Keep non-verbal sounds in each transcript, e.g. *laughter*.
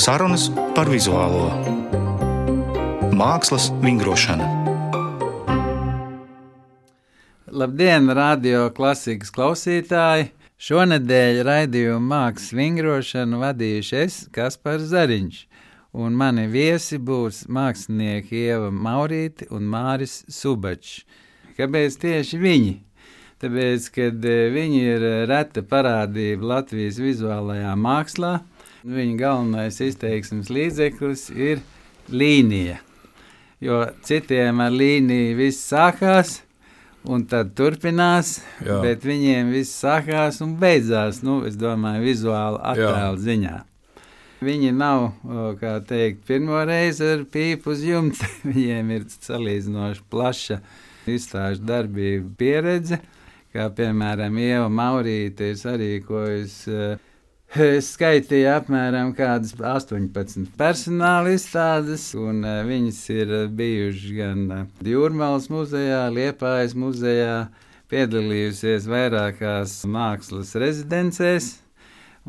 Sarunas par vizuālo mākslas vingrošanu. Labdien, radio klasikas klausītāji! Šonadēļ raidījumu mākslas vingrošanu vadīšu es, Kaspars Zariņš, un mani viesi būs mākslinieki Ieva Maurīti un Māris Subačs. Kāpēc tieši viņi? Tāpēc, kad e, viņi ir e, reta parādība Latvijas vizuālajā mākslā, viņa galvenais izteiksmes līdzeklis ir līnija. Jo citiem ar līniju viss sākās, un tad turpinās, Jā. bet viņiem viss sākās un beidzās, nu, es domāju, vizuāli attēlu ziņā. Viņi nav, kā teikt, pirmo reizi ar pīpu uz jumta. *laughs* Viņiem ir salīdzinoši plaša izstāžu darbība pieredze kā piemēram Ieva Maurīte ir sarīkojusi. *laughs* Es skaitīju apmēram 18 personāla izstādes, un uh, viņas ir bijušas gan uh, Jūrmālas muzejā, Liepājas muzejā, piedalījusies vairākās mākslas rezidencēs.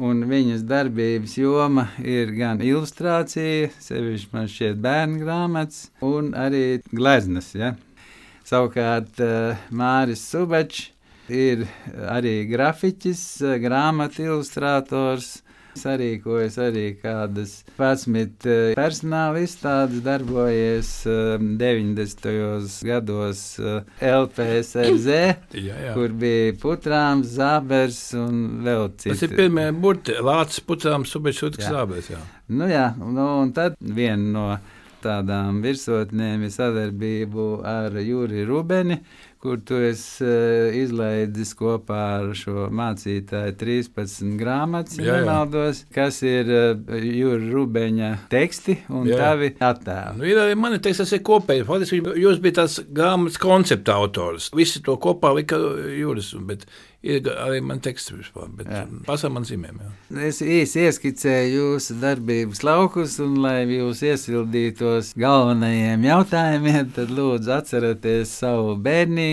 Un viņas darbības joma ir gan ilustrācija, sevišķi man šķiet bērnu grāmatas, un arī gleznas. Ja? Savukārt uh, Māris Subačs ir arī grafiķis, grāmatu ilustrators. Sarīkojas arī kādas 11 eh, personāla izstādes, darbojies 90. Eh, gados eh, LPSRZ, *clears throat* jā, jā. kur bija putrāms, zābers un vēl cits. Tas ir pirmie burti, lācis, putrāms, subečuts, zābers. Jā. Nu jā, nu, un tad viena no tādām virsotnēm ir sadarbību ar Jūri Rubeni, kur tu esi uh, izlaidis kopā ar šo mācītāju 13 grāmatas, ja nemaldos, kas ir uh, Jūra Rubeņa teksti un jā. tavi attēli. Nu, ir arī mani teksti, tas ir kopēji. Faktiski jūs bijat tās grāmatas koncepta autors. Visi to kopā lika Jūras, bet ir arī man teksts vispār, bet pasā man zīmēm. Jā. Es īsi ieskicēju jūsu darbības laukus, un lai jūs iesildītos galvenajiem jautājumiem, tad lūdzu atcerieties savu bērnību.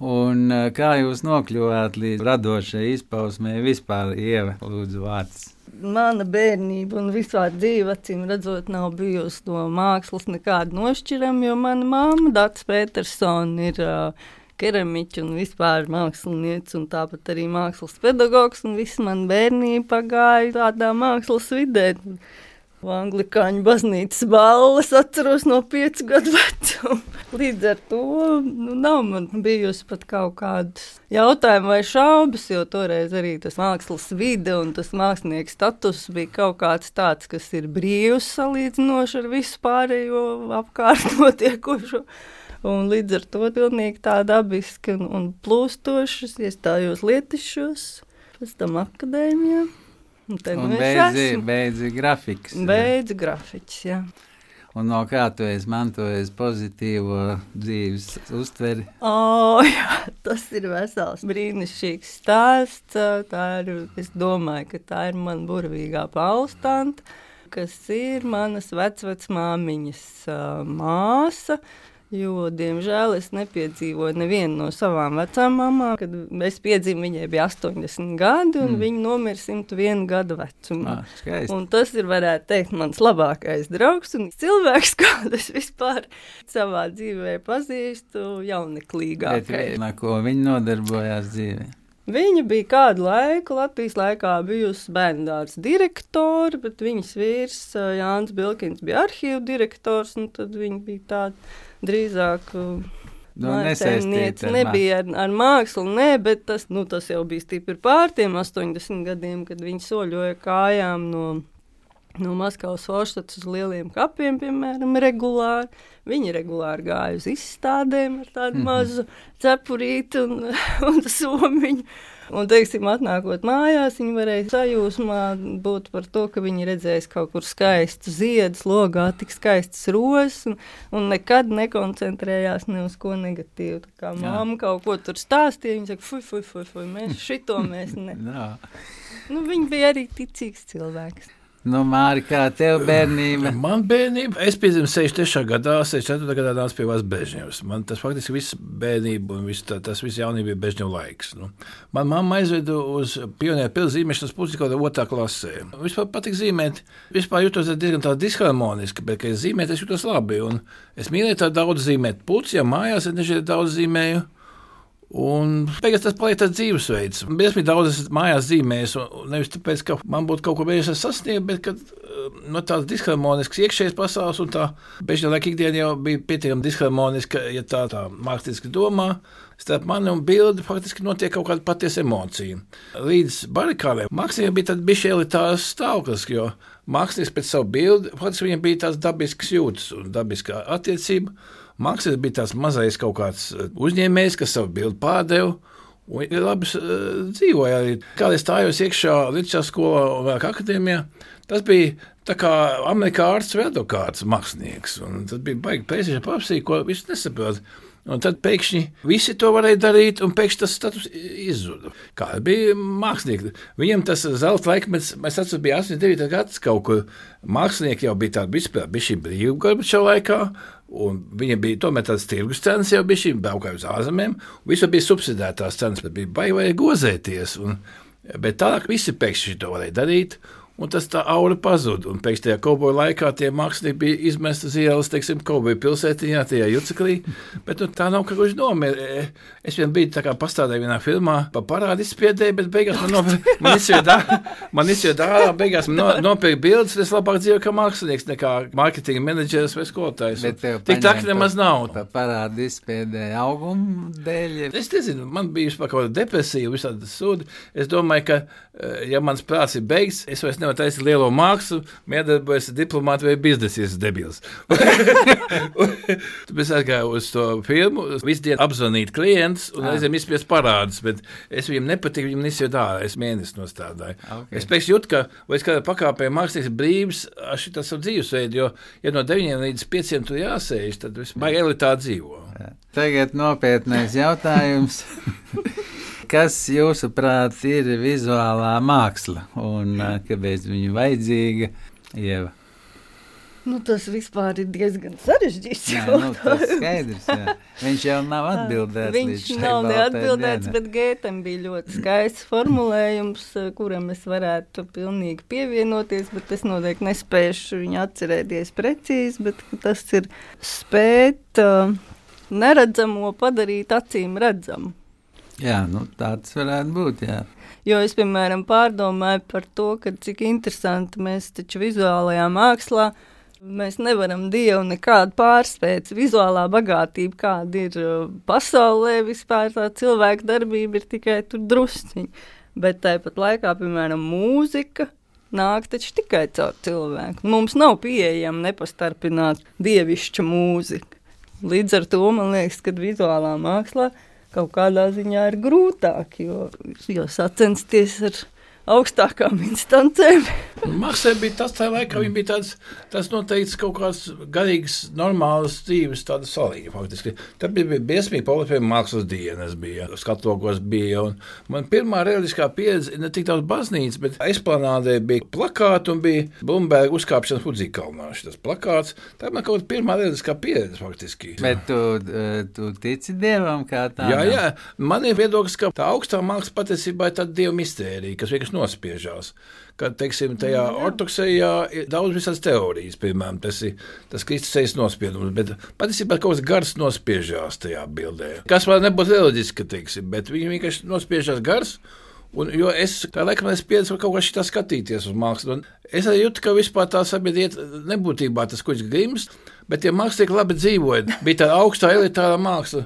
Un kā jūs nokļuvāt līdz radošai izpausmē vispār, Ieva, lūdzu, vārds? Mana bērnība un vispār dzīve, acīm redzot, nav bijusi no mākslas nekāda nošķirama, jo mana māma, Dārts Petersona, ir uh, keramiķa un vispār mākslinieca, un tāpat arī mākslas pedagogs. Viss man bērnība pagāja tādā mākslas vidē. Anglikāņu baznīcas balvas atceros no piecu gadu vecuma. Līdz ar to nu, nav man bijusi pat kaut kāda jautājuma vai šaubas, jo toreiz arī tas mākslas vide un tas mākslinieks status bija kaut kāds tāds, kas ir brīvs salīdzinoši ar visu pārējo apkārt notiekošo. Un līdz ar to pilnīgi tā dabiski un, un plūstošas iestājos lietišos, pēc tam akadēmijā. *laughs* Un, un nu beidzi, beidzi grafiks. Beidzi grafiks, jā. Un no kā tu esi mantojis pozitīvo dzīves uztveri? Oh, *laughs* jā, tas ir vesels brīnišķīgs stāsts. Tā ir, es domāju, ka tā ir mana burvīgā paustanta, kas ir manas vecvecmāmiņas uh, māsa. Jo, diemžēl, es nepiedzīvoju nevienu no savām vecām mamām. Kad es piedzimu, viņai bija 80 gadi, un mm. viņa nomira 101 gadu vecumā. Ah, un tas ir, varētu teikt, mans labākais draugs un cilvēks, *laughs* kādu es vispār savā dzīvē pazīstu, jauneklīgākais. Ko viņa nodarbojās dzīvē? Viņa bija kādu laiku Latvijas laikā bijusi bērngārdas direktore, bet viņas vīrs Jānis Bilkins bija arhīvu direktors, un tad viņa bija tāda drīzāk. Nu, Nesaistīta nebija ar, ar mākslu, ne, bet tas, nu, tas jau bija stipri pār tiem 80 gadiem, kad viņi soļoja kājām no, no Maskavas Oštats uz lieliem kapiem, piemēram, regulāri. Viņi regulāri gāja uz izstādēm ar tādu mm -hmm. mazu cepurīti un, *laughs* un somiņu. Un, teiksim, atnākot mājās, viņi varēja sajūsmā būt par to, ka viņi redzēs kaut kur skaistu ziedu, logā tik skaistas rozes, un, un nekad nekoncentrējās ne uz ko negatīvu. Tā kā mamma kaut ko tur stāstīja, viņa saka, fuj, fuj, fuj, fuj mēs šito mēs ne. *laughs* nu, viņi bija arī ticīgs cilvēks. Nu, Māri, kā tev bērnība? *laughs* Man bērnība, es piedzimu 63. gadā, 64. gadā nācu pie Vācijas Bežņevas. Man tas faktiski viss bērnība un viss, tā, tas viss jaunība bija Bežņeva laiks. Nu. Man mamma aizveda uz pionieru pilsētu zīmēšanas pusi kaut kādā otrā klasē. Vispār patīk zīmēt. Vispār jutos diezgan tā disharmoniski, bet, kad es zīmēju, es jutos labi. Un es mīlēju tā daudz zīmēt. Puci, ja mājās es nežēl daudz zīmēju. Un beigās tas paliek tāds dzīvesveids. Es biju daudz mājās zīmējis, un nevis tāpēc, ka man būtu kaut ko beidzis sasniegt, bet kad, no tādas disharmoniskas iekšējas pasaules, un tā laika ikdiena jau bija pietiekami disharmoniska, ja tā, tā mākslinieki domā. Starp mani un bildi faktiski notiek kaut kāda patiesa emocija. Līdz barikādēm māksliniekam bija tāds bišķi elitārs stāvoklis, jo mākslinieks pēc savu bildi, faktiski viņam bija tāds dabisks jūtas un dabiskā attiecība. Mākslinieks bija tāds mazais kaut kāds eh, uzņēmējs, kas savu bildi pārdeva. Un labi uh, dzīvoja arī. Kad es stājos iekšā Latvijas skolā un vēl akadēmijā, tas bija tā kā amerikāņu ārsts vai advokāts mākslinieks. Tas bija baigi pēcīgi ko viņš nesaprot. Un tad pēkšņi visi to varēja darīt, un pēkšņi tas status izzuda. Kā bija mākslinieki? Viņam tas zelta laikmets, mēs atceramies, bija 89. gads kaut kur. Mākslinieki jau bija tādi brīvība Gorbačovā laikā, Un viņiem bija tomēr tādas tirgus cenas, jau bija šī braukāja uz ārzemēm. Visur bija subsidētās cenas, bet bija baigi gozēties. Un, bet tālāk visi pēkšņi to varēja darīt un tas tā aura pazuda. Un pēc tajā kauboja laikā tie mākslinieki bija izmesti uz ielas, teiksim, kauboja pilsētiņā, tajā juceklī, bet nu, tā nav kaut kas. E, es vien biju tā kā pastādēju vienā filmā, pa parādi izspiedēju, bet beigās man, nopir, *laughs* man izsvieda man izsvieda ārā, beigās man no, nopirka bildes, es labāk dzīvoju kā mākslinieks nekā mārketinga menedžeris vai skolotājs. Tik tā, ka nemaz nav. Pa parādi izspiedēju augumu dēļ. Es nezinu, man bija vispār kaut kāda depresija, visādi sūdi. Es domāju, ka, e, ja mans prāts ir beigts, es vairs nevaru jau taisa lielo mākslu, miedarbojas diplomāti vai biznesis debils. *laughs* Mēs aizgājām uz to filmu, visu dienu apzvanīt klientus un aizējām izspiest parādus, bet es viņam nepatiku, viņam nesiju dārā, es mēnesi nostādāju. Okay. Es pēc jūtu, ka, vai es kādā pakāpē mākslinieks brīvs, aš tā savu dzīvesveidu, jo, ja no 9 līdz 5 tu jāsēž, tad baigi elitā dzīvo. Tagad nopietnais jautājums. *laughs* kas jūsuprāt ir vizuālā māksla un kāpēc viņa vajadzīga? Ieva. Nu, tas vispār ir diezgan sarežģīts. Jā, nu, tas skaidrs, jā. Viņš jau nav *laughs* atbildējis. Viņš nav neatbildēts, bet Gētam bija ļoti skaists formulējums, kuram es varētu pilnīgi pievienoties, bet es noteikti nespēšu viņu atcerēties precīzi, bet tas ir spēt uh, neredzamo padarīt acīm redzamu. Jā, nu, tāds varētu būt. Jā. Jo es, piemēram, pārdomāju par to, ka cik interesanti mēs taču vizuālajā mākslā Mēs nevaram dievu nekādu pārspēt. Vizuālā bagātība, kāda ir uh, pasaulē, vispār tā cilvēka darbība ir tikai tur drusciņi. Bet tāpat laikā, piemēram, mūzika nāk taču tikai caur cilvēku. Mums nav pieejama nepastarpināta dievišķa mūzika. Līdz ar to man liekas, ka vizuālā mākslā kaut kādā ziņā ir grūtāk, jo, jo sacensties ar augstākām instancēm. Maksai bija tas, tā laikā viņa bija tāds, tas noteikts kaut kāds garīgs, normāls dzīves, tāda salīga faktiski. Tad bija, bija biesmīgi politika mākslas dienas bija, skatokos bija, un man pirmā realiskā pieredze ne tik daudz baznīcas, bet esplanādē bija plakāti un bija Blumberga uzkāpšanas Hudzīkalnā šis plakāts. Tā man kaut kāda pirmā realiskā pieredze faktiski. Bet tu, eh, tu tici Dievam kā tādam? Jā, jā, man ir viedoklis, ka tā augstā māksla patiesībā ir tāda Dieva mistērija, kas vienkārši nospiežās. Kad, teiksim, tajā ortodoksijā ir daudz visādas teorijas, piemēram, tas ir tas Kristus sejas nospiedums, bet patiesībā kaut kas gars nospiežās tajā bildē. Kas man nebūtu reliģiski, teiksim, bet viņi vienkārši nospiežās gars. Un, jo es kā laikam es pieredzu kaut kā šitā skatīties uz mākslu. Un es arī jūtu, ka vispār tā sabiedrība nebūtībā tas, viņš grims, bet tie mākslinieki labi dzīvoja. Bija tāda augstā elitāra māksla.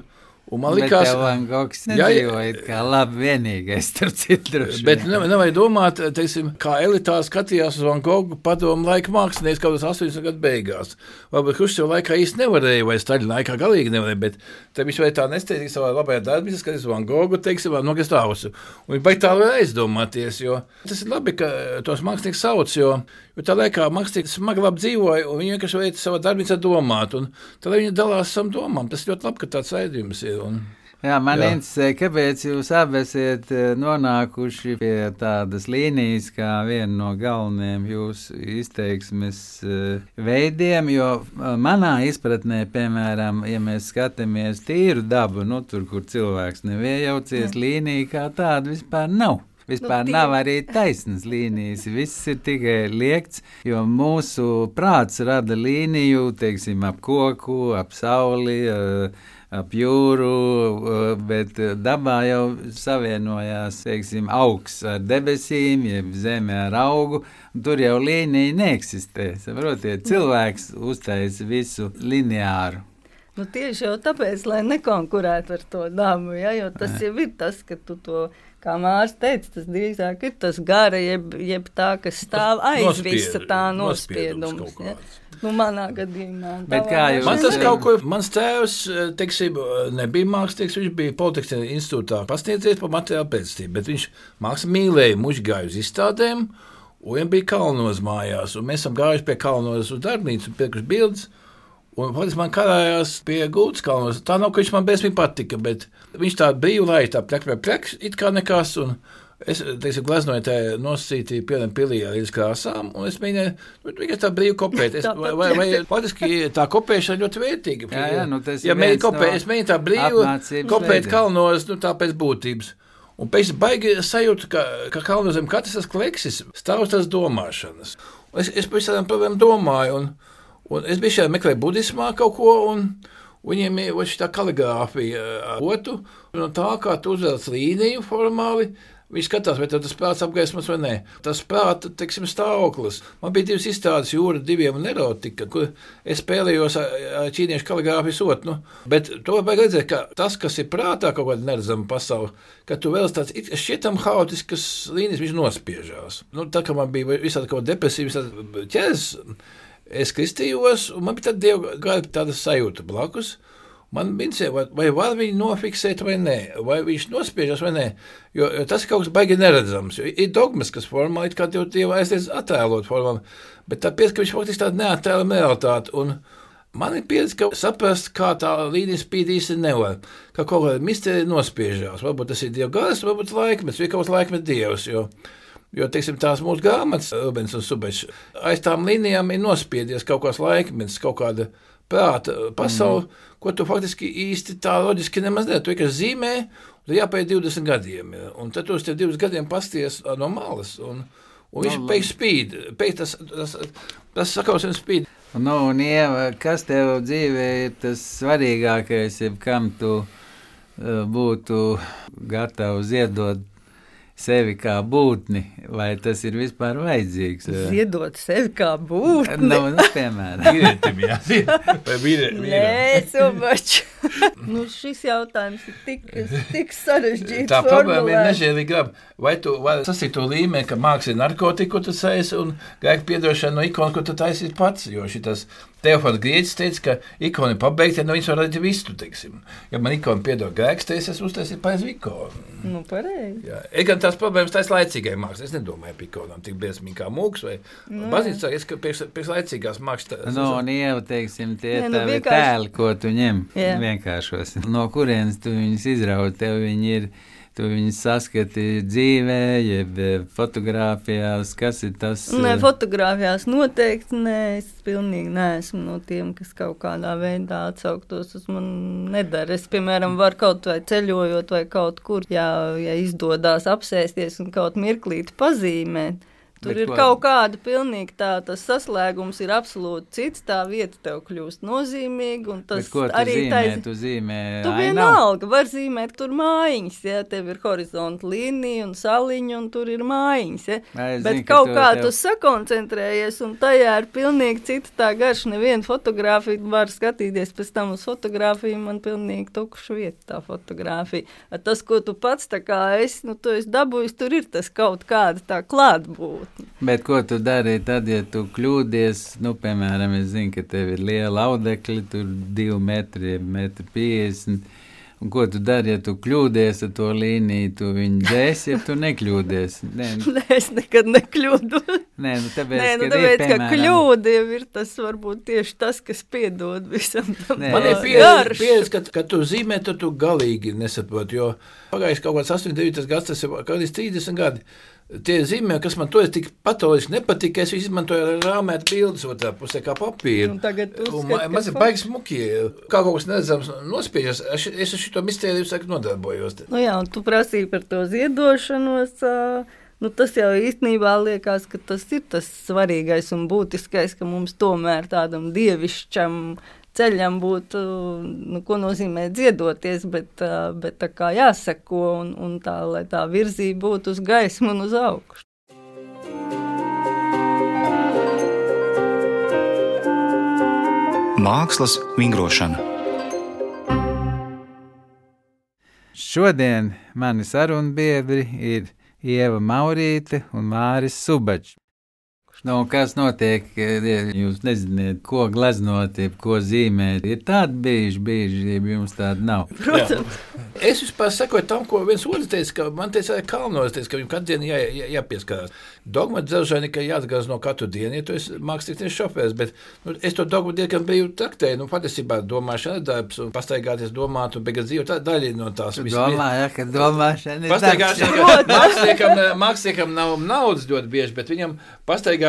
Un man liekas, ka Van Gogs nedzīvoja kā labi vienīgais tur citur. Bet nevajag domāt, teiksim, kā elitā skatījās uz Van Gogu padomu laika mākslinieks kaut kādos 80 gadu beigās. Varbūt Hruščova laikā īsti nevarēja, vai Staļina laikā galīgi nevarēja, bet te viņš vai tā nesteidīgi savā labajā darbā, skatījās uz Van Gogu, teiksim, vai Nogas Tausu. Un viņi baigi tā vēl aizdomāties, jo tas ir labi, ka tos mākslinieks sauc, jo, jo tā laikā mākslinieks smagi labi dzīvoja, un viņi vienkārši veica savā darbā domāt, un tad viņi dalās savām domām. Tas ļoti labi, ka tāds raidījums ir. Un... Jā, man Jā. interesē, kāpēc jūs abi esat eh, nonākuši pie tādas līnijas, kā viena no galvenajiem jūsu izteiksmes eh, veidiem. Jo eh, manā izpratnē, piemēram, ja mēs skatāmies tīru dabu, nu tur, kur cilvēks neviejaucies, līnija kā tāda vispār nav. Vispār Nu, nav arī taisnas līnijas. Viss ir tikai liekts, jo mūsu prāts rada līniju, teiksim, ap koku, ap sauli, eh, ap jūru, eh, bet dabā jau savienojās, teiksim, augs ar debesīm, jeb zeme ar augu. un Tur jau līnija neeksistē. Saprotiet, cilvēks uztaisa visu lineāru. Nu, tieši jau tāpēc, lai nekonkurētu ar to dabu, ja, jo tas jau ir tas, ka tu to, kā Mārcis teica, tas drīzāk ir tas gara, jeb, jeb tā, kas stāv aiz visa tā kaut Ja. Nu, manā gadījumā. Jūs- Man tas kaut ko, mans tēvs, eh, teiksim, nebija mākslinieks, viņš bija Politehniskajā institūtā pasniedzies par materiālu pēctību, bet viņš mākslu mīlēja, mužgāja uz izstādēm, un viņam bija kalnos mājās, un mēs esam gājuši pie kalnos uz darbnīcu un piekuši bildes, un faktiski man karājās pie gultas kalnos. Tā nav, ka viņš man bezmīgi patika, bet viņš tā brīvi lai tā plek, plek, plek, it kā nekas, un Es teiksim, gleznoju tā nosacīti piemēram pilī ar līdz krāsām, un es mēģināju nu, tikai tā brīvi kopēt. Es, *laughs* vai, vai, vai, faktiski tā kopēšana ļoti vērtīga. Jā, jā, nu tas ja ir mēģinu viens kopēt, no es mēģinu tā brīvi kopēt kalnos, nu tā pēc būtības. Un pēc tam baigi sajūta, ka, ka kalnos zem katras tas kleksis stāv tas domāšanas. Un Es, es par visādām problēmām domāju, un, un es biju šajā meklēju budismā kaut ko, viņiem ir šī kaligrāfija otu, un tā kā tu uzvelc līniju formāli, Viņš skatās, vai tas prāts apgaismos vai nē. Tas prāta teiksim, stāvoklis. Man bija divas izstādes, jūra diviem un erotika, kur es spēlējos ar, ķīniešu kaligrāfijas otru. Bet to vajag redzēt, ka tas, kas ir prātā, kaut kāda neredzama pasaule, ka tu vēl tāds šķietam haotiskas līnijas, viņš nospiežās. Nu, tā kā man bija visādi kaut kāda depresija, visādi ķēdes, es kristījos, un man bija tāda dieva gara tāda sajūta blakus. Man bija vai, vai var viņu nofiksēt vai nē, vai viņš nospiežas vai nē. Jo, jo tas ir kaut kas baigi neredzams. Ir dogmas, kas formāli it kā tev dieva aizliedz attēlot formāli, bet tāpēc, ka viņš faktiski tādu neattēlo realitāti. Un Man ir pieredze, ka saprast, kā tā līnija spīd īsti nevar. Kā kaut kāda misterija nospiežās. Varbūt tas ir dieva gars, varbūt laikmets, vai kaut kāds laikmets dievs. Jo, Jo, teiksim, tās mūsu grāmatas, Rubens un Subečs, aiz tām līnijām ir nospiedies kaut kāds laikmets, kaut kāda prāta pasaule, mm. ko tu faktiski īsti tā loģiski nemaz nedari. Tu vienkārši zīmē, un tad jāpēj 20 gadiem. Ja? Un tad tu uz tiem 20 gadiem pasties ā, no malas. Un, Un viņš pēkšņi spīd, pēkšņi tas, tas, tas sakausums spīd. Nu, un, Ieva, kas tev dzīvē ir tas svarīgākais, ja kam tu uh, būtu gatavs ziedot sevi kā būtni, vai tas ir vispār vajadzīgs? Ziedot sevi kā būtni. Nu, nu, piemēram. Vīrietim jāzina, vai vīrie, Nē, sobaču. nu, šis jautājums ir tik, tik sarežģīts. Tā problēma ir formulēt. nežēlīga. Vai tu vari sasīt to līmeni, ka mākslinieks ir narkotiku, tu sēsi un gaidi piedošanu no ikonu, ko tu taisīsi pats? Jo šis Teofons Grieķis teica, ka ikona ir pabeigta, ja no viņas var redzēt visu, teiksim. Ja man ikona piedod grēks, tad es esmu uztaisījis pareizi ikonu. Nu, pareizi. Jā, ir gan tās problēmas, tas laicīgai mākslā. Es nedomāju par ikonām tik briesmīgi kā mūks vai Nu, baznīcā. Es ka pēc, pēc laicīgās mākslas. Nu, un ieva, teiksim, tie ir nu, tavi vienkārši- tēli, ko tu ņem Jā. vienkāršos. No kurienes tu viņus izraut, tev viņi ir, tu viņus saskati dzīvē, jeb eh, fotografijās, kas ir tas? Nē, eh, fotografijās noteikti nē. Es pilnīgi neesmu no tiem, kas kaut kādā veidā atsauktos uz mani. Nedara. Es, piemēram, varu kaut vai ceļojot, vai kaut kur, ja, ja izdodas apsēsties un kaut mirklīti pazīmēt. Tur Bet ir ko- kaut kāda pilnīgi tā, tas saslēgums ir absolūti cits. Tā vieta tev kļūst nozīmīga. un Tas Bet ko tu arī zīmē? tais- Tu zīmē Tu vienalga var zīmēt tur mājiņas, ja tev ir horizonta līnija un saliņa, un tur ir mājiņas. Ja? Es Bet zinu, ka kaut kā tev- tu sakoncentrējies, un tajā ir pilnīgi cita tā garša. Neviena fotografija var skatīties pēc tam uz fotografiju, man pilnīgi tukša vieta tā fotografija. Tas, ko tu pats tā kā esi, nu, tu esi dabūjis, tur ir tas kaut kāda tā klātbūtne. Bet ko tu dari tad, ja tu kļūdies? Nu, piemēram, es zinu, ka tev ir liela audekļa, tur divi metri, metri piecdesmit. Un ko tu dari, ja tu kļūdies ar to līniju? Tu viņu dzēsi, ja tu nekļūdies. *laughs* Nē, Nē, es nekad nekļūdu. nē nu tāpēc, Nē, nu, tāpēc, ir, ka piemēram, kļūda jau ir tas, varbūt tieši tas, kas piedod visam tam. Nē, Man ir pieredze, pieredze ka, kad tu zīmē, tad tu galīgi nesaproti. Jo pagājis kaut kāds 89. gads, tas ir kaut kāds 30 gadi. Tie zīmē, kas man toreiz tik patoloģiski nepatika, es izmantoju ar rāmētu bildes otrā pusē kā papīru. Un tagad Man ir baigs muki, kā kaut kas neredzams nospiežas. Es ar šo mistēriju saka nodarbojos. Nu jā, un tu prasīji par to ziedošanos. ā, Nu, tas jau īstenībā liekas, ka tas ir tas svarīgais un būtiskais, ka mums tomēr tādam dievišķam ceļam būtu, nu, ko nozīmē dziedoties, bet, bet tā kā jāseko un, un tā, lai tā virzība būtu uz gaismu un uz augšu. Mākslas vingrošana. Šodien mani sarunbiedri ir Ieva Maurīte un Māris Subačs. Nu, kas notiek, ja jūs nezināt, ko gleznot, ko zīmēt? Ir tādi bijuši, bijuši, ja jums tāda nav. Protams, Es vispār sekoju tam, ko viens otrs teica, ka man teica, ka kalnos, teica, ka viņam katru dienu jā, jā, jāpieskarās. Dogma dzelžaini, ka jāatgāz no katru dienu, ja tu esi mākslinieks šofērs, bet nu, es to dogmu diezgan biju traktēju, nu, patiesībā domāšana ir darbs un pastaigāties domāt un beigās dzīvot, tā daļa no tās. Tu Viss- domā, ja, ka domāšana ir Pastaigāšana, *laughs* māksliniekam, māksliniekam nav naudas ļoti bieži, bet viņam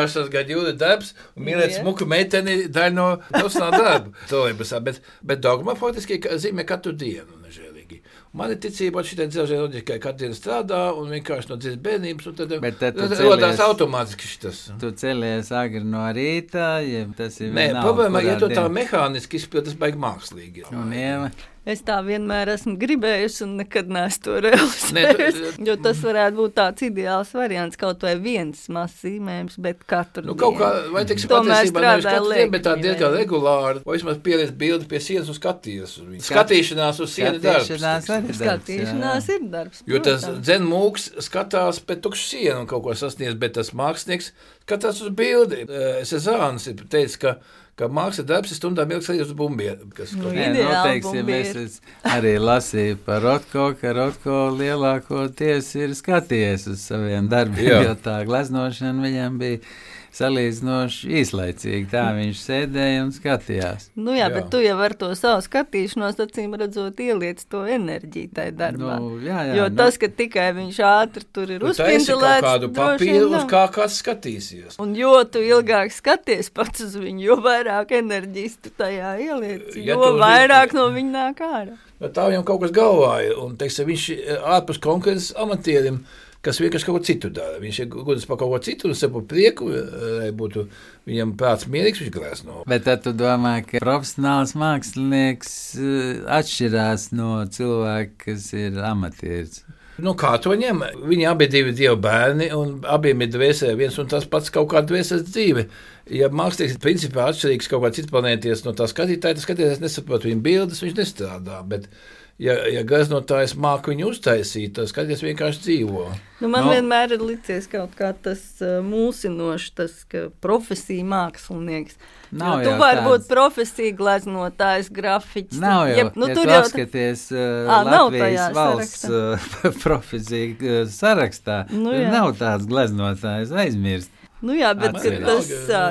pastaigāšanas gada jūra darbs un mīlēt Jā. smuku meiteni daļa no profesionāla darba. *laughs* Trolejbusā, Bet, bet dogma faktiski ka- zīmē katru dienu. nežēlīgi. Man ir ticība šai dzelzceļa loģikai, ka katru dienu strādā un vienkārši no dziesmas bērnības. un Tad, celies- rodās automātiski šis. Tu celies agri no rīta, ja tas ir. Nē, problēma, ja tu tā mehāniski izpildi, tas baigs mākslīgi. Un Ieva, es tā vienmēr esmu gribējusi un nekad neesmu to realizējusi. tu- Jo tas varētu būt tāds ideāls variants, kaut vai viens mazs zīmējums, bet katru Nu, kaut kā, dienu. vai teiksim, Tomēr strādāja dienu, bet tā diezgan ne? regulāri. Vai vismaz pieliec bildi pie sienas un skatījies uz viņu. Skat- Skatīšanās uz sienas darbs. Skatīšanās ir darbs. Jo tas protams. dzenmūks skatās pēc tukšas sienas un kaut ko sasniedz, bet tas mākslinieks skatās uz bildi. Sezāns ir teicis, ka, ka mākslas darbs ir stundām ilgs arī uz bumbiem. Kas, Nu, Nē, bumbieri. es es arī lasīju par Rotko, ka Rotko lielākoties ir skatījies uz saviem darbiem, Jā. jo tā gleznošana viņam bija salīdzinoši īslaicīga. Tā viņš sēdēja un skatījās. Nu jā, Jā. bet tu jau ar to savu skatīšanos, acīm redzot, ieliec to enerģiju tajā darbā. Nu, jā, jā, jo nu. tas, ka tikai viņš ātri tur ir kaut uzspindulēts, kādu papīru, uz kā kāds skatīsies. Un jo tu ilgāk skaties pats uz viņu, jo vairāk enerģijas tu tajā ieliec, Ja jo vairāk no viņa nāk ārā. Bet tā viņam kaut kas galvā ir. Un, teiksim, viņš ir ārpus konkurences amatierim, kas vienkārši kaut ko citu dara. Viņš ir gudrs par kaut ko citu, un par prieku, eh, lai būtu viņam prāts mierīgs, viņš glezno. Bet tad tu domā, ka profesionāls mākslinieks eh, atšķirās no cilvēka, kas ir amatieris. Nu, kā to ņem? Viņi abi ir divi bērni, un abiem ir dvēsele viens un tas pats kaut kāda dvēseles dzīve. Ja mākslinieks ir principā atšķirīgs kaut kā cits planēties no tā skatītāja, tad skatītājs nesaprot viņa bildes, viņš nestrādā. Bet, ja, ja gaznotājs māca viņu uztaisīt, tad skatītājs vienkārši dzīvo. Nu, man Nu. no. vienmēr ir licies kaut kā tas uh, mūsinošs, tas ka profesija mākslinieks. Nav jo tu jau vari tāds- būt profesija gleznotājs, grafiķis. Nav jau, jeb- nu, nu, ja tur tu jau apskaties uh, Ā, nav Latvijas valsts uh, *laughs* profesiju uh, sarakstā. Nu, jā. nav tāds gleznotājs aizmirst. Nu jā, bet vienalga, tas,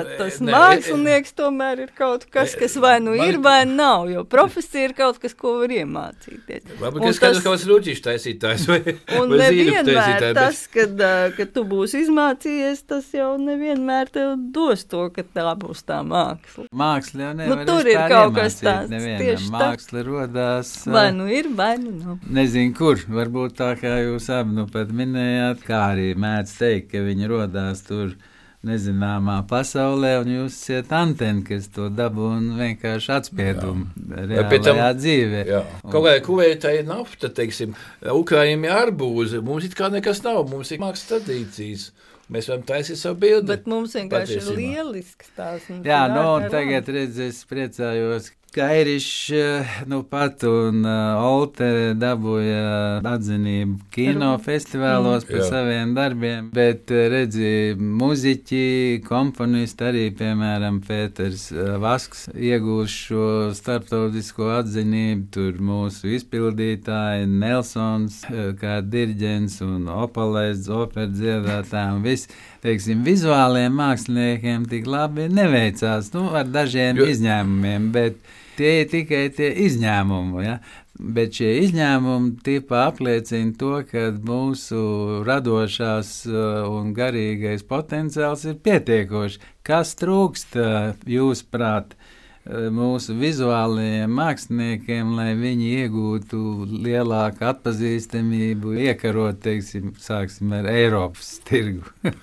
nu, tas nē, mākslinieks tomēr ir kaut kas, kas vai nu ir, vai nav. Jo profesija ir kaut kas, ko var iemācīties. Tas- ka tas ir rūtīšu taisītājs vai, Un vai nevienmēr tas, kad, kad tu būsi izmācījies, tas jau nevienmēr tev dos to, ka tā būs tā māksla. Māksla jau Nu, nevar tur ir kaut kas tāds, nevienam. Māksla rodās. Vai nu ir, vai nu nav. Nezinu, kur. Varbūt tā kā jūs abi nu pat minējāt, kā arī mēdz teikt, ka viņi rodās tur nezināmā pasaulē, un jūs esat anteni, kas to dabū un vienkārši atspiedumu reālajā dzīvē. Jā. Kaut kā kuveitā ir nafta, teiksim, Ukraiņiem ir arbūzi. Mums it kā nekas nav, mums ir mākslas tradīcijas. Mēs varam taisīt savu bildi. Bet mums vienkārši Patiesībā. ir lielisks tās. Jā, nu, ārkārt tagad redz, es priecājos, Kairišs, eh, nu pat un uh, Olte dabūja atzinību kinofestivālos par Jā. saviem darbiem, bet uh, redzi, muziķi, komponisti arī, piemēram, Pēters Vasks iegūst šo starptautisko atzinību, tur mūsu izpildītāji Nelsons, kā dirģents un opalais, operas dziedātājiem, viss, teiksim, vizuāliem māksliniekiem tik labi neveicās, nu, ar dažiem Jo- izņēmumiem, bet tie ir tikai tie izņēmumi. Ja? Bet šie izņēmumi tipā apliecina to, ka mūsu radošās uh, un garīgais potenciāls ir pietiekošs. Kas trūkst uh, jūsuprāt? uh, Mūsu vizuālajiem māksliniekiem, lai viņi iegūtu lielāku atpazīstamību, iekarot, teiksim, sāksim ar Eiropas tirgu. *laughs*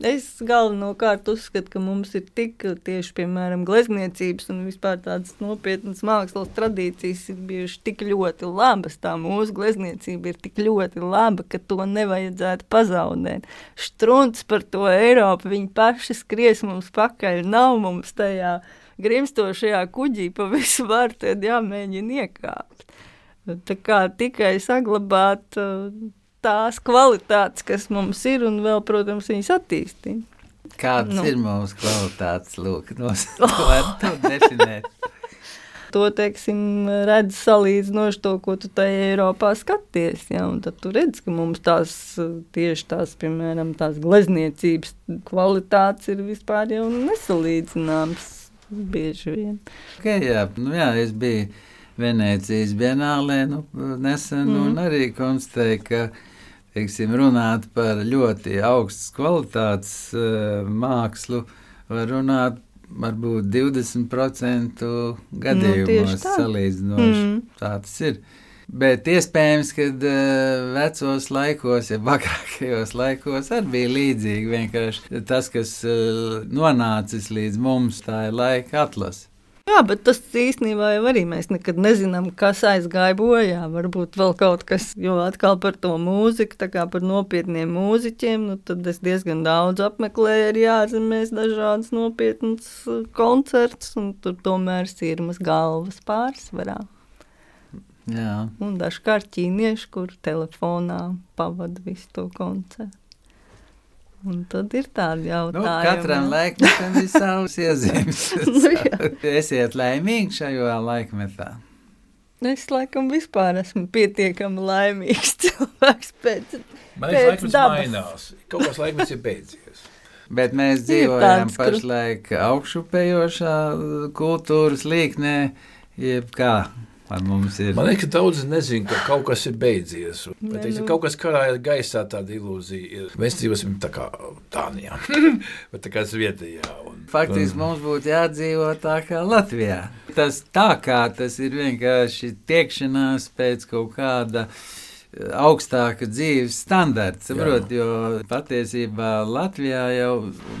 Es galvenokārt uzskatu, ka mums ir tik tieši, piemēram, glezniecības un vispār tādas nopietnas mākslas tradīcijas ir bijušas tik ļoti labas. Tā mūsu glezniecība ir tik ļoti laba, ka to nevajadzētu pazaudēt. Strunts par to Eiropu, viņi paši skries mums pakaļ, nav mums tajā grimstošajā kuģī pa visu varu, tad jāmēģina iekāpt. Tā kā tikai saglabāt uh, tās kvalitātes, kas mums ir, un vēl, protams, viņas attīstīt. Kādas Nu. ir mūsu kvalitātes? Lūk, *laughs* nosaukt. To, teiksim, redz salīdzinoši to, ko tu tajā Eiropā skaties. Ja? un Tad tu redz, ka mums tās tieši tās, piemēram, tās glezniecības kvalitātes ir vispār jau nesalīdzināmas bieži vien. Okay, jā, nu, jā, es biju Venecijas Bienālē nu, nesen mm. un arī konstatēju, ka teiksim, runāt par ļoti augstas kvalitātes uh, mākslu var runāt varbūt 20% gadījumos tieši tā. salīdzinoši. Mm. Tā tas ir. Bet iespējams, ka uh, vecos laikos, ja agrākajos laikos, arī bija līdzīgi. Vienkārši tas, kas uh, nonācis līdz mums, tā ir laika atlase. Jā, bet tas īstenībā jau arī mēs nekad nezinām, kas aizgāja bojā. Varbūt vēl kaut kas, jo atkal par to mūziku, tā kā par nopietniem mūziķiem, nu tad es diezgan daudz apmeklēju arī ārzemēs dažādas nopietnas uh, koncerts, un tur tomēr sirmas galvas pārsvarā. Jā. Un dažkārt ķīnieši, kur telefonā pavada visu to koncertu. Un tad ir tādi Nu, jautājumi. katram laikmetam ir savs iezīmes. *laughs* Nu. Esiet laimīgi šajā laikmetā. Es laikam vispār esmu pietiekami laimīgs *laughs* cilvēks pēc Man liekas, laikmets dabas. mainās. Kaut kas laikmets ir beidzies. Bet mēs dzīvojam tāds, pašlaik augšupējošā kultūras līknē, jeb kā ar mums ir. Man liekas, ka daudzi nezina, ka kaut kas ir beidzies. Bet, Nē, teiksim, nu. kaut kas karā ir gaisā, tāda ilūzija. ir. Mēs dzīvosim tā kā Dānijā, *laughs* bet tā kā Zviedrijā. Un, Faktiski mums būtu jādzīvo tā kā Latvijā. Tas tā kā tas ir vienkārši tiekšanās pēc kaut kāda augstāka dzīves standarta. Saprot, jo patiesībā Latvijā jau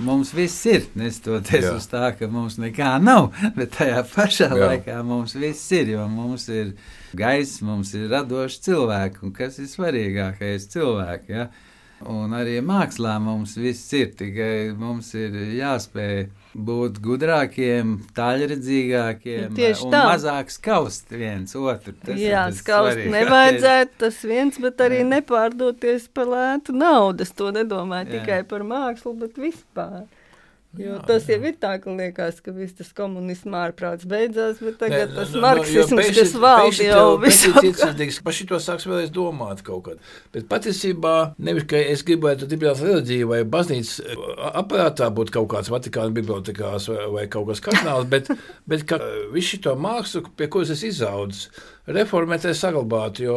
mums viss ir. Nestoties Jā. uz tā, ka mums nekā nav, *laughs* bet tajā pašā Jā. Laikā mums viss ir. Jo mums ir gaiss, mums ir radoši cilvēki, un kas ir svarīgākais cilvēki. Ja? Un arī mākslā mums viss ir, tikai mums ir jāspēj būt gudrākiem, tālredzīgākiem, Tieši un tā. mazāk skaust viens otru. Tas Jā, skaust svarīgākais. nevajadzētu tas viens, bet arī nepārdoties par lētu naudu. Es to nedomāju Jā. tikai par mākslu, bet vispār. Jo Jā, tas jā. jau ir tā, ka liekas, ka viss tas komunisms ārprāts beidzās, bet tagad Nē, tas nu, nu, marksisms, pēkšņi- kas valda jau tev visu pēkšņi apkārt. cits Par šito sāks vēlreiz domāt kaut kad. Bet patiesībā nevis, ka es gribētu dibināt reliģiju vai baznīcas eh, aparātā būt kaut kāds Vatikāna bibliotekās vai, vai kaut kas kardināls, bet, *laughs* bet ka eh, visu šo mākslu, pie kuras es izaudzis, reformēt, lai saglabātu, jo,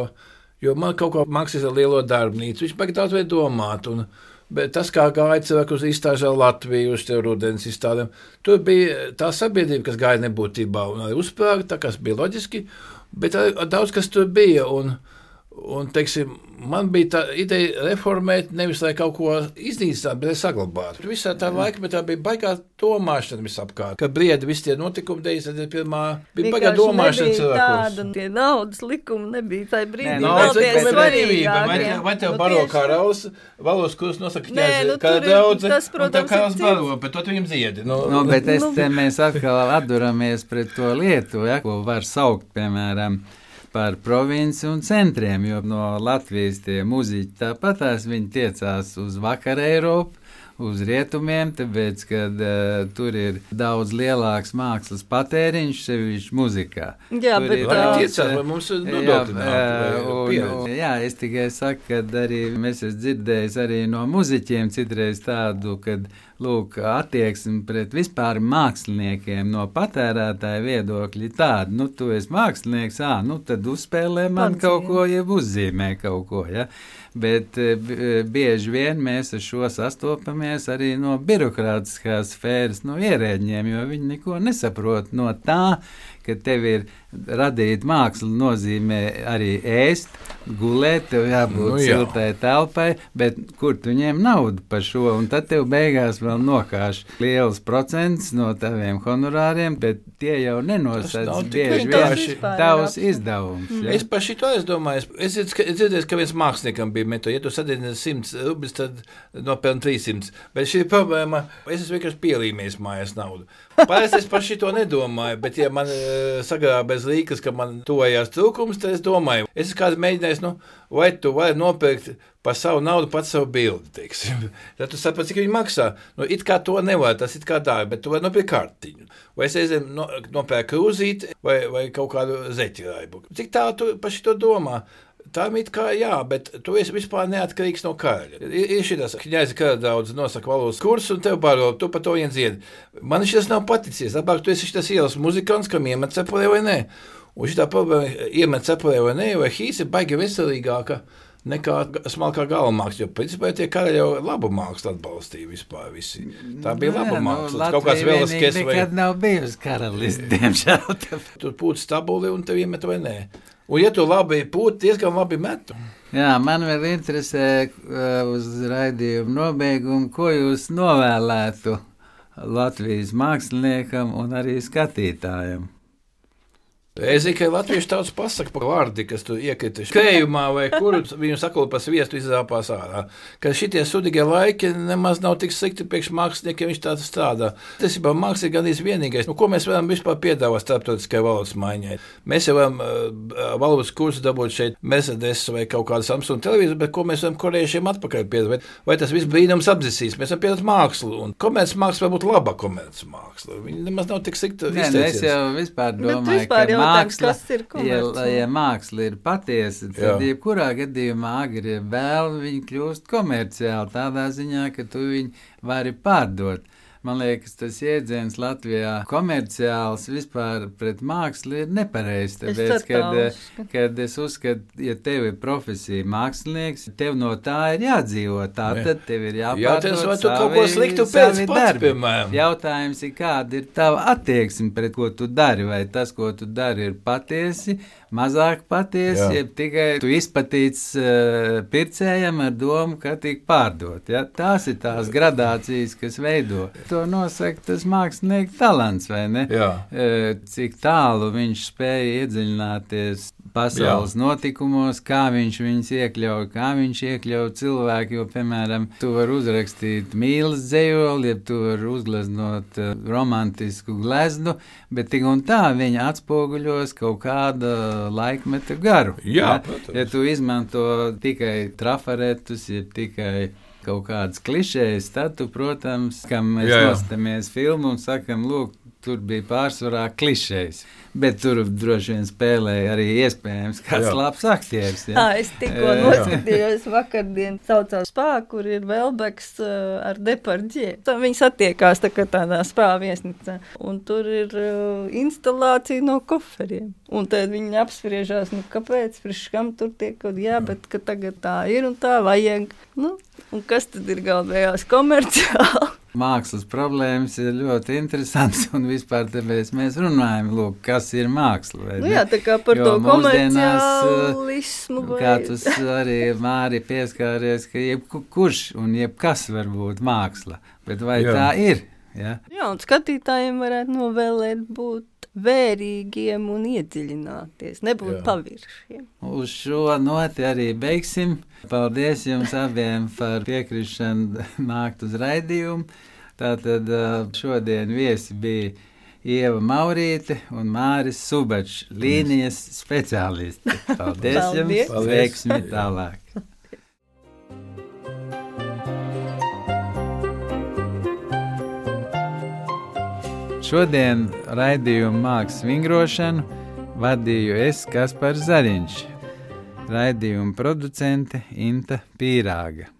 jo man kaut kā mākslas ar lielo darbnīcu, viņš baigi daudz vai domāt. Un, Bet tas, kā gāja cilvēku uz izstāžu Latviju, uz rudens izstādēm, tur bija tā sabiedrība, kas gāja nebūtībā un arī tā kas bija loģiski, bet arī daudz kas tur bija. Un, Un, teiksim, man bija tā ideja reformēt, nevis lai kaut ko iznīcinātu, bet saglabātu. Visā tā laikmetā bija baigā domāšana visapkārt. Kad briedi visi tie notikumi 91. bija baigā domāšana cilvēkos. Tāda tie naudas likumi nebija tajā brīdī. Nē, cik tie ir brīvība, vai, vai tev Nu, baro tieši- kā raus, valos, kurus nosaka ķēzi, nu, kā daudz, tas, protams, cits. baro, bet to tu viņam ziedi. Nu, Nu, bet es Nu, te mēs atkal atduramies pret to lietu, ja, ko var saukt, piemēram, par provinci un centriem, jo no Latvijas tie muziķi tāpatās viņi tiecās uz Vakar Eiropu, uz rietumiem, tāpēc, ka uh, tur ir daudz lielāks mākslas patēriņš, sevišķi muzikā. Jā, Tur bet ir viņi daudz, tiecās, vai mums ir Jā, nodokļi ā, nāk, vai un, un, jā, es tikai saku, ka arī mēs esam dzirdējuši arī no muzeķiem citreiz tādu, ka lūk, attieksme pret vispār māksliniekiem no patērētāja viedokļa tāda, nu, tu esi mākslinieks, ā, nu, tad uzspēlē man Pats, kaut ko, jeb uzzīmē kaut ko, ja. Bet eh, eh, bieži vien mēs ar šo sastopamies arī no birokrātiskās sfēras, no ierēģiem, jo viņi neko nesaprot no tā, ka tev ir radīt mākslu, nozīmē arī ēst, gulēt, tev jābūt Nu jā. siltai telpai, bet kur tu ņem naudu par šo? Un tad tev beigās vēl nokāš liels procents no taviem honorāriem, bet tie jau nenosedz bieži vien tavs izdevums. ja. Es par šito es domāju, es, es, es dzirdēju, ka viens māksliniekam bija meto, ja tu sadedzini 100 rubļus, tad nopelni 300. Bet šī problēma, es esmu vienkārši pielīmējis mājās naudu. Parasti es par šito nedomāju, bet ja man uh, sagrāba bez līkas, ka man tojās trūkums, tad es domāju, es kāds mēģinājis, nu, vai tu vari nopirkt par savu naudu pats savu bildi, teiksim. *laughs* Tad tu saproti, cik viņi maksā. Nu, it kā to nevar, tas ir kā dārgi, bet tu vari nopirkt kartiņu. Vai es reizēm no, nopērku krūzīti vai, vai kaut kādu zeķiraibu. Cik tā tu par šito domā? Tā ir kā jā, bet tu esi vispār neatkarīgs no karaļa. Ir, ka ņēzi kara daudz nosaka valodas kursu un tev baro, tu par to vien dziedi. Man šis nav paticies. Labāk tu esi tas ielas muzikants, kam iemet cepurē vai nē. Un šī problēma iemet cepurē vai nē, vai hīs ir baigi veselīgāka nekā smalkā gala māksla. Jo, principā, tie karaļi jau labu mākslu atbalstīja vispār. Visi. Tā bija laba Nē, māksla. Nu, Kaut kāds vēlas, vienīgi kas vai nekad nav bijusi karalists, *laughs* diemžēl. tur pūta stabuli un tev iemet vai nē. Un, ja tu labi pūti, diezgan labi metu. Jā, man vēl interesē uh, uz raidījuma nobeigumu, ko jūs novēlētu Latvijas māksliniekam un arī skatītājam. Es ka latviešu tauts pasaka par vārdi, kas tur iekrita krējumā, vai kuru viņu sakulu pa sviestu izrāpās ārā. Ka šitie sudīgie laiki nemaz nav tik slikti priekš māksliniekiem, viņš tāds strādā. Tas ir mākslinieks gandrīz vienīgais. Nu, ko mēs varam vispār piedāvāt starptautiskai valodas maiņai? Mēs jau varam uh, valodas kursu dabūt šeit Mercedes vai kaut kādu Samsung televīziju, bet ko mēs varam korejiešiem atpakaļ piedāvāt? Vai tas viss brīnums apdzisīs? Mēs varam piedāvāt mākslu, un komerces māksla var būt laba komerces māksla. Viņa nemaz nav tik slikta. Nē, nu, es jau vispār domāju, vispār ka jautājums, māksla, kas ir ja, ja māksla ir patiesa, tad Jā. jebkurā gadījumā agri vēl viņi kļūst komerciāli tādā ziņā, ka tu viņu vari pārdot. Man liekas, tas jēdziens Latvijā komerciāls vispār pret mākslu ir nepareizs. Es Tāpēc, tā kad, eh, uzskatu. kad es uzskatu, ja tev ir profesija mākslinieks, tev no tā ir jādzīvot. Tā Jā. tad tev ir jāpārdod Jautājums, vai tu kaut ko sliktu pēc pats, piemēram? Jautājums ir, kāda ir tava attieksme pret ko tu dari? Vai tas, ko tu dari, ir patiesi, mazāk patiesi, Jā. ja tikai tu izpatīts uh, pircējam ar domu, ka tik pārdot. Ja? Tās ir tās gradācijas, kas veido. To nosaka tas mākslinieka talants, vai ne? Jā. Eh, Cik tālu viņš spēja iedziļināties pasaules Jā. notikumos, kā viņš viņus iekļauj, kā viņš iekļauj cilvēku. Jo, piemēram, tu vari uzrakstīt mīlestības dzējoli, ja tu vari uzgleznot eh, romantisku gleznu, bet tik un tā viņa atspoguļos kaut kāda laikmeta garu. Jā, ja? protams. ja tu izmanto tikai trafaretus, ja tikai kaut kādas klišejas, tad, tu, protams, kam mēs nostamies filmu un sakam, lūk, tur bija pārsvarā klišejas. Bet tur droši vien spēlēja arī iespējams kāds Jā. labs aktieris. Jā, Ja? es tikko noskatījos vakardien saucās spā, kur ir Velbeks uh, ar Depardžie. Tā Viņi satiekās tā tādā spā viesnīcā. Un tur ir uh, instalācija no koferiem. Un tad viņi apspriežās, nu kāpēc, priekš kam tur tiek kaut jā, bet ka tagad tā ir un tā vajag. Nu, un kas tad ir galvējās komerciāli? mākslas problēmas ir ļoti interesants, un vispār mēs runājam, lūk, kas ir māksla. vai Nu ne? jā, tā kā par Jo to komerciālismu. Nu, Kā tu arī Māri pieskāries, ka jebkurš un jebkas var būt māksla, bet vai Jā. tā ir? Ja? Jā, un skatītājiem varētu novēlēt būt vērīgiem un iedziļināties, nebūt Jā. paviršiem. Uz šo noti arī beigsim. Paldies jums abiem par piekrišanu nākt uz raidījumu. Tātad ā, šodien viesi bija Ieva Maurīte un Māris Subačs, līnijas speciālisti. *laughs* Paldies, Paldies. jums! Veiksmi tālāk! Šodien raidījumu mākslas vingrošanu vadīju es, Kaspars Zariņš, raidījuma producente Inta Pīrāga.